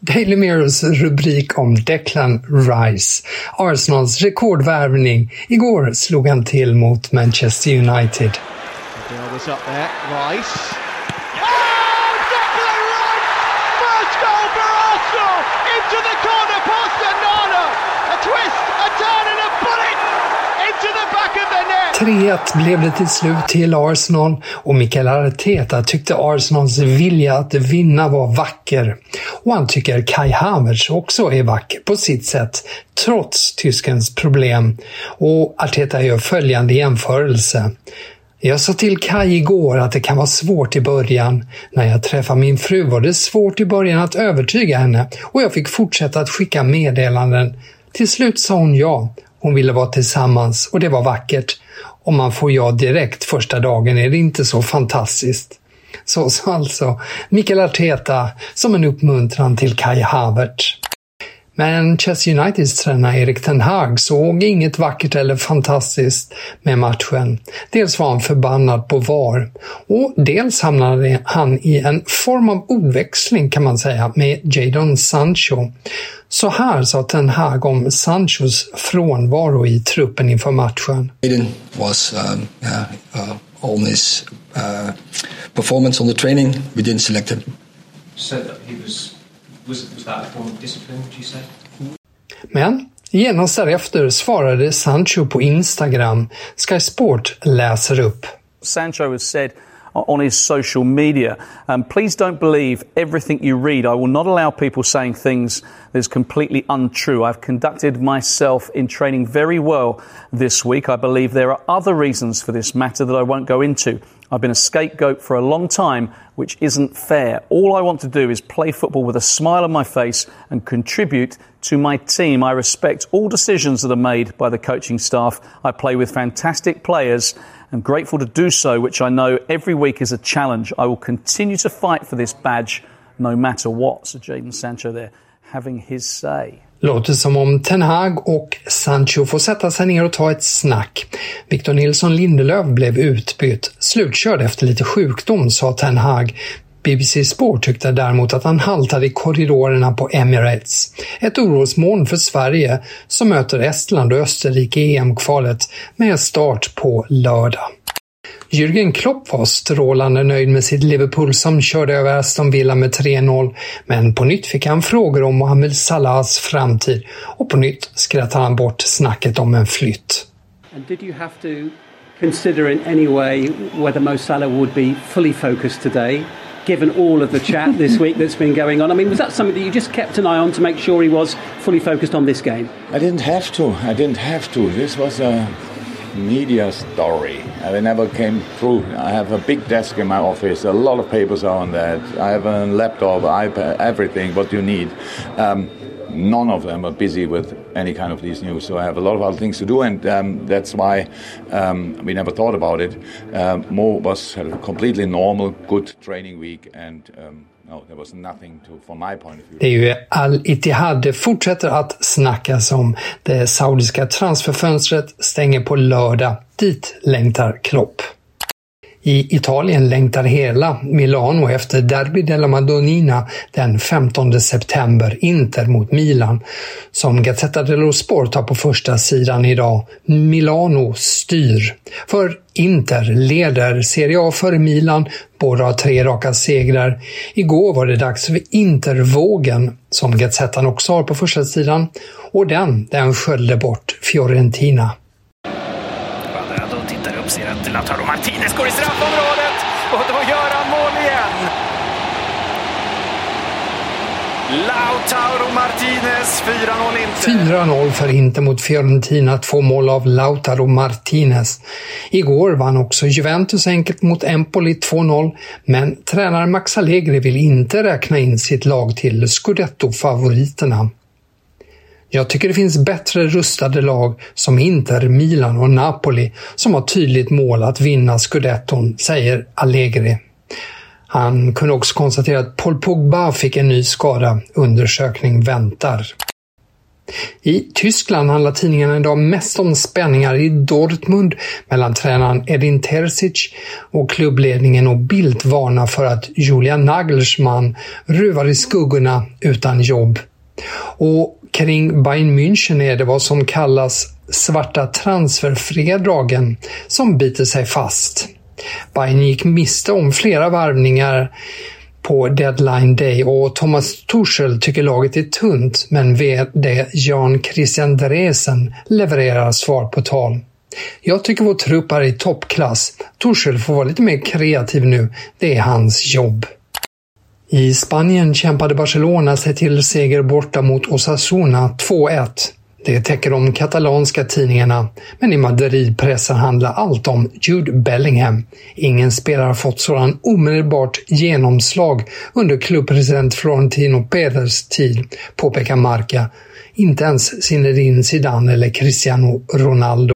Daily Mirrors rubrik om Declan Rice. Arsenals rekordvärvning. Igår slog han till mot Manchester United. Rice. Oh, Declan Rice! First goal for Arsenal! Into the corner past Nana! A twist, a turn and a bullet! Into the back of the net! 3-1 blev det till slut till Arsenal och Mikael Arteta tyckte Arsenals vilja att vinna var vacker. Och han tycker Kai Havertz också är vacker på sitt sätt, trots tyskens problem. Och Arteta gör följande jämförelse. Jag sa till Kai igår att det kan vara svårt i början. När jag träffade min fru var det svårt i början att övertyga henne och jag fick fortsätta att skicka meddelanden. Till slut sa hon ja. Hon ville vara tillsammans och det var vackert. Om man får ja direkt första dagen är det inte så fantastiskt. Så sa alltså Mikael Arteta som en uppmuntran till Kai Havertz. Manchester Uniteds tränare Erik Ten Hag såg inget vackert eller fantastiskt med matchen. Dels var han förbannad på VAR och dels hamnade han i en form av ordväxling kan man säga med Jadon Sancho. Så här sa Ten Hag om Sanchos frånvaro i truppen inför matchen. Aiden was um, yeah, uh, on his uh, performance on the training. We didn't select him. So that he was was was that a form of discipline? Would you say? Men genast därefter svarade Sancho på Instagram. Sky Sport läser upp. Sancho has said on his social media, um, please don't believe everything you read. I will not allow people saying things that is completely untrue. I've conducted myself in training very well this week. I believe there are other reasons for this matter that I won't go into. I've been a scapegoat for a long time, which isn't fair. All I want to do is play football with a smile on my face and contribute to my team. I respect all decisions that are made by the coaching staff. I play with fantastic players and grateful to do so, which I know every week is a challenge. I will continue to fight for this badge no matter what. So Jadon Sancho there having his say. Låter som om Ten Hag och Sancho får sätta sig ner och ta ett snack. Victor Nilsson Lindelöf blev utbytt, slutkörd efter lite sjukdom, sa Ten Hag. BBC Sport tyckte däremot att han haltade i korridorerna på Emirates. Ett orosmoln för Sverige som möter Estland och Österrike i EM-kvalet med start på lördag. Jürgen Klopp var strålande nöjd med sitt Liverpool som körde över Aston Villa med 3-0, men på nytt fick han frågor om Mohamed Salahs framtid och på nytt skrattade han bort snacket om en flytt. And did you have to consider in any way whether Mo Salah would be fully focused today, given all of the chat this week that's been going on? I mean, was that something that you just kept an eye on to make sure he was fully focused on this game? I didn't have to. I didn't have to. This was a media story. It never came through. I have a big desk in my office. A lot of papers are on that. I have a laptop, iPad, everything. What you need. Um, none of them are busy with any kind of these news. So I have a lot of other things to do, and um, that's why um, we never thought about it. Um, Mo was had a completely normal, good training week, and um, no, there was nothing to, from my point of view. Det är ju Al-Ittihad fortsätter att snackas om. Det saudiska transferfönstret stänger på lördag. Dit längtar Klopp. I Italien längtar hela Milano efter Derby della Madonnina den 15 september, Inter mot Milan. Som Gazzetta dello Sport har på första sidan idag, Milano styr. För Inter leder Serie A före Milan, båda har tre raka segrar. Igår var det dags för Intervågen, som Gazettan också har på första sidan, och den, den sköljde bort Fiorentina. Quadrado tittar Lautaro Martinez går i straffområdet och då gör han mål igen. Lautaro Martinez, 4-0 Inter. 4-0 för Inter mot Fiorentina, två mål av Lautaro Martinez. Igår vann också Juventus enkelt mot Empoli 2-0, men tränare Max Allegri vill inte räkna in sitt lag till Scudetto-favoriterna. Jag tycker det finns bättre rustade lag som Inter, Milan och Napoli som har tydligt mål att vinna scudetton, säger Allegri. Han kunde också konstatera att Paul Pogba fick en ny skada. Undersökning väntar. I Tyskland handlar tidningarna idag mest om spänningar i Dortmund mellan tränaren Edin Terzic och klubbledningen och Bildt varnar för att Julian Nagelsmann ruvar i skuggorna utan jobb. Och kring Bayern München är det vad som kallas svarta transferfredagen som biter sig fast. Bayern gick miste om flera varvningar på deadline day och Thomas Tuchel tycker laget är tunt men VD Jan Christian Dresen levererar svar på tal. Jag tycker vår trupp är i toppklass. Tuchel får vara lite mer kreativ nu. Det är hans jobb. I Spanien kämpade Barcelona sig till seger borta mot Osasuna 2-1. Det täcker de katalanska tidningarna, men i Madrid-pressen handlar allt om Jude Bellingham. Ingen spelare har fått sådan omedelbart genomslag under klubbpresident Florentino Perez tid, påpekar Marca. Inte ens Zinedine Zidane eller Cristiano Ronaldo.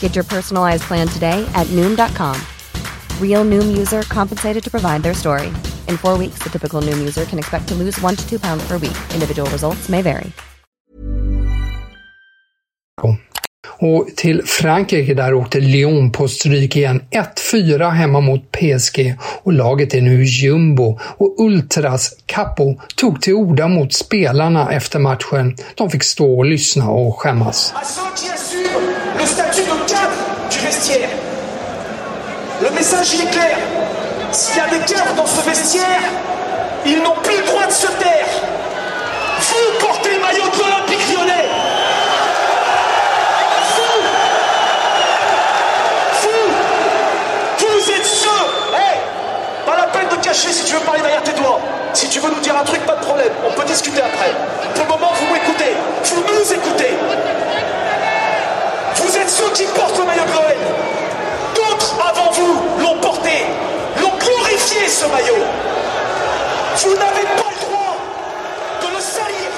Get your personalized plan today at Noom.com. Real Noom user compensated to provide their story. In four weeks, the typical Noom user can expect to lose one to two pounds per week. Individual results may vary. Och till Frankrike där åkte Lyon på stryk igen. 1-4 hemma mot PSG och laget är nu jumbo. Och Ultras Capo tog till orda mot spelarna efter matchen. De fick stå och lyssna och skämmas. Le statut de cadre du vestiaire. Le message il est clair. S'il y a des cadres dans ce vestiaire, ils n'ont plus le droit de se taire. Ce maillot. Vous n'avez pas le droit de le salir.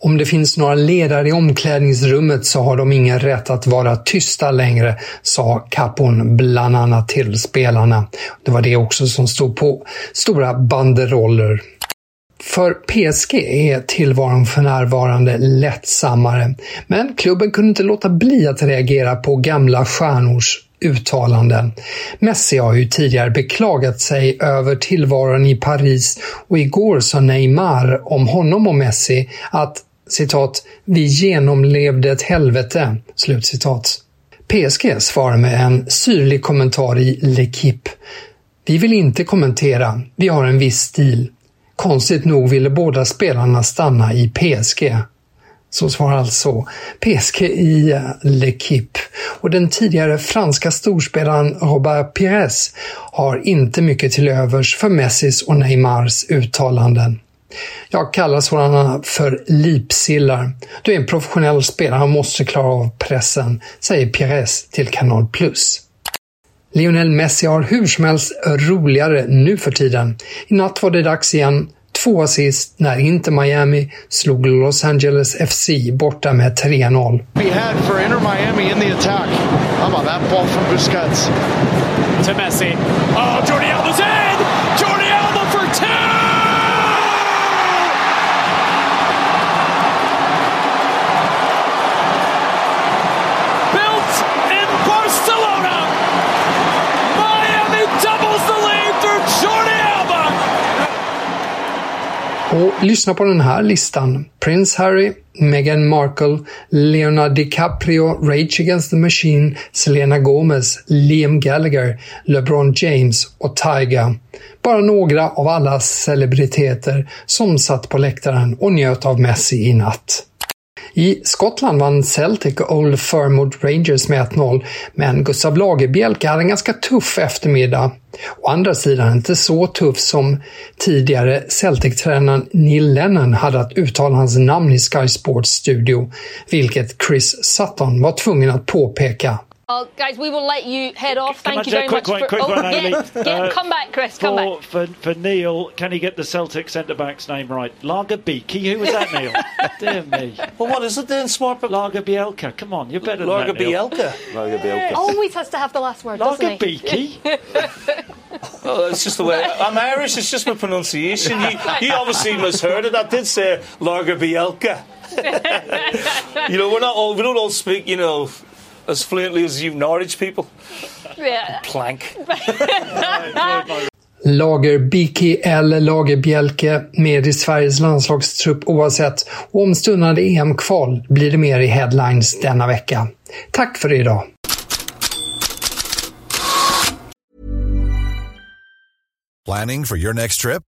Om det finns några ledare i omklädningsrummet så har de ingen rätt att vara tysta längre, sa Capon bland annat till spelarna. Det var det också som stod på stora banderoller. För PSG är tillvaron för närvarande lättsammare, men klubben kunde inte låta bli att reagera på gamla stjärnors uttalanden. Messi har ju tidigare beklagat sig över tillvaron i Paris och igår sa Neymar om honom och Messi att citat “Vi genomlevde ett helvete”. Slutcitat. PSG svarar med en syrlig kommentar i L'Equipe. Vi vill inte kommentera, vi har en viss stil. Konstigt nog ville båda spelarna stanna i PSG. Så svarar alltså PSG i L'Equipe. Och den tidigare franska storspelaren Robert Pires har inte mycket till övers för Messis och Neymars uttalanden. Jag kallar sådana för lipsillar. Du är en professionell spelare och måste klara av pressen, säger Pires till Kanal Plus. Lionel Messi har hur som helst roligare nu för tiden. I natt var det dags igen. Två assist när Inter Miami slog Los Angeles FC borta med 3-0. We had for Inter Miami in the attack. How about that ball from Busquets? To Messi. Oh, Jordi Alba's Och lyssna på den här listan. Prince Harry, Meghan Markle, Leonardo DiCaprio, Rage Against the Machine, Selena Gomez, Liam Gallagher, LeBron James och Tyga. Bara några av alla celebriteter som satt på läktaren och njöt av Messi i natt. I Skottland vann Celtic Old Firm mot Rangers med 1-0, men Gustav Lagerbielke hade en ganska tuff eftermiddag. Å andra sidan inte så tuff som tidigare Celtic-tränaren Neil Lennon hade att uttala hans namn i Sky Sports studio, vilket Chris Sutton var tvungen att påpeka. Oh, guys, we will let you head off. Thank I you just very quick much one, for. quick oh, one, yeah, yeah, Uh, come back, Chris. Come for, back. For, for Neil, can he get the Celtic centre back's name right? Lager Beaky. Who was that, Neil? Dear me. Well, what is it then, Smart? Lager Bielka. Come on, you're better Lager than that. Neil. Bielka. Lager Bielka. Always has to have the last word, Lager doesn't he? Beaky. Oh, it's just the way I'm Irish. It's just my pronunciation. You, you obviously misheard it. I did say Lager Bielka. you know, we're not all we don't all speak. You know, as fluently as you Norwich people. Yeah. Plank. Lager Biki eller Lager Bjelke med i Sveriges landslagstrupp oavsett och om stundande EM-kval blir det mer i headlines denna vecka. Tack för idag! Planning for your next trip?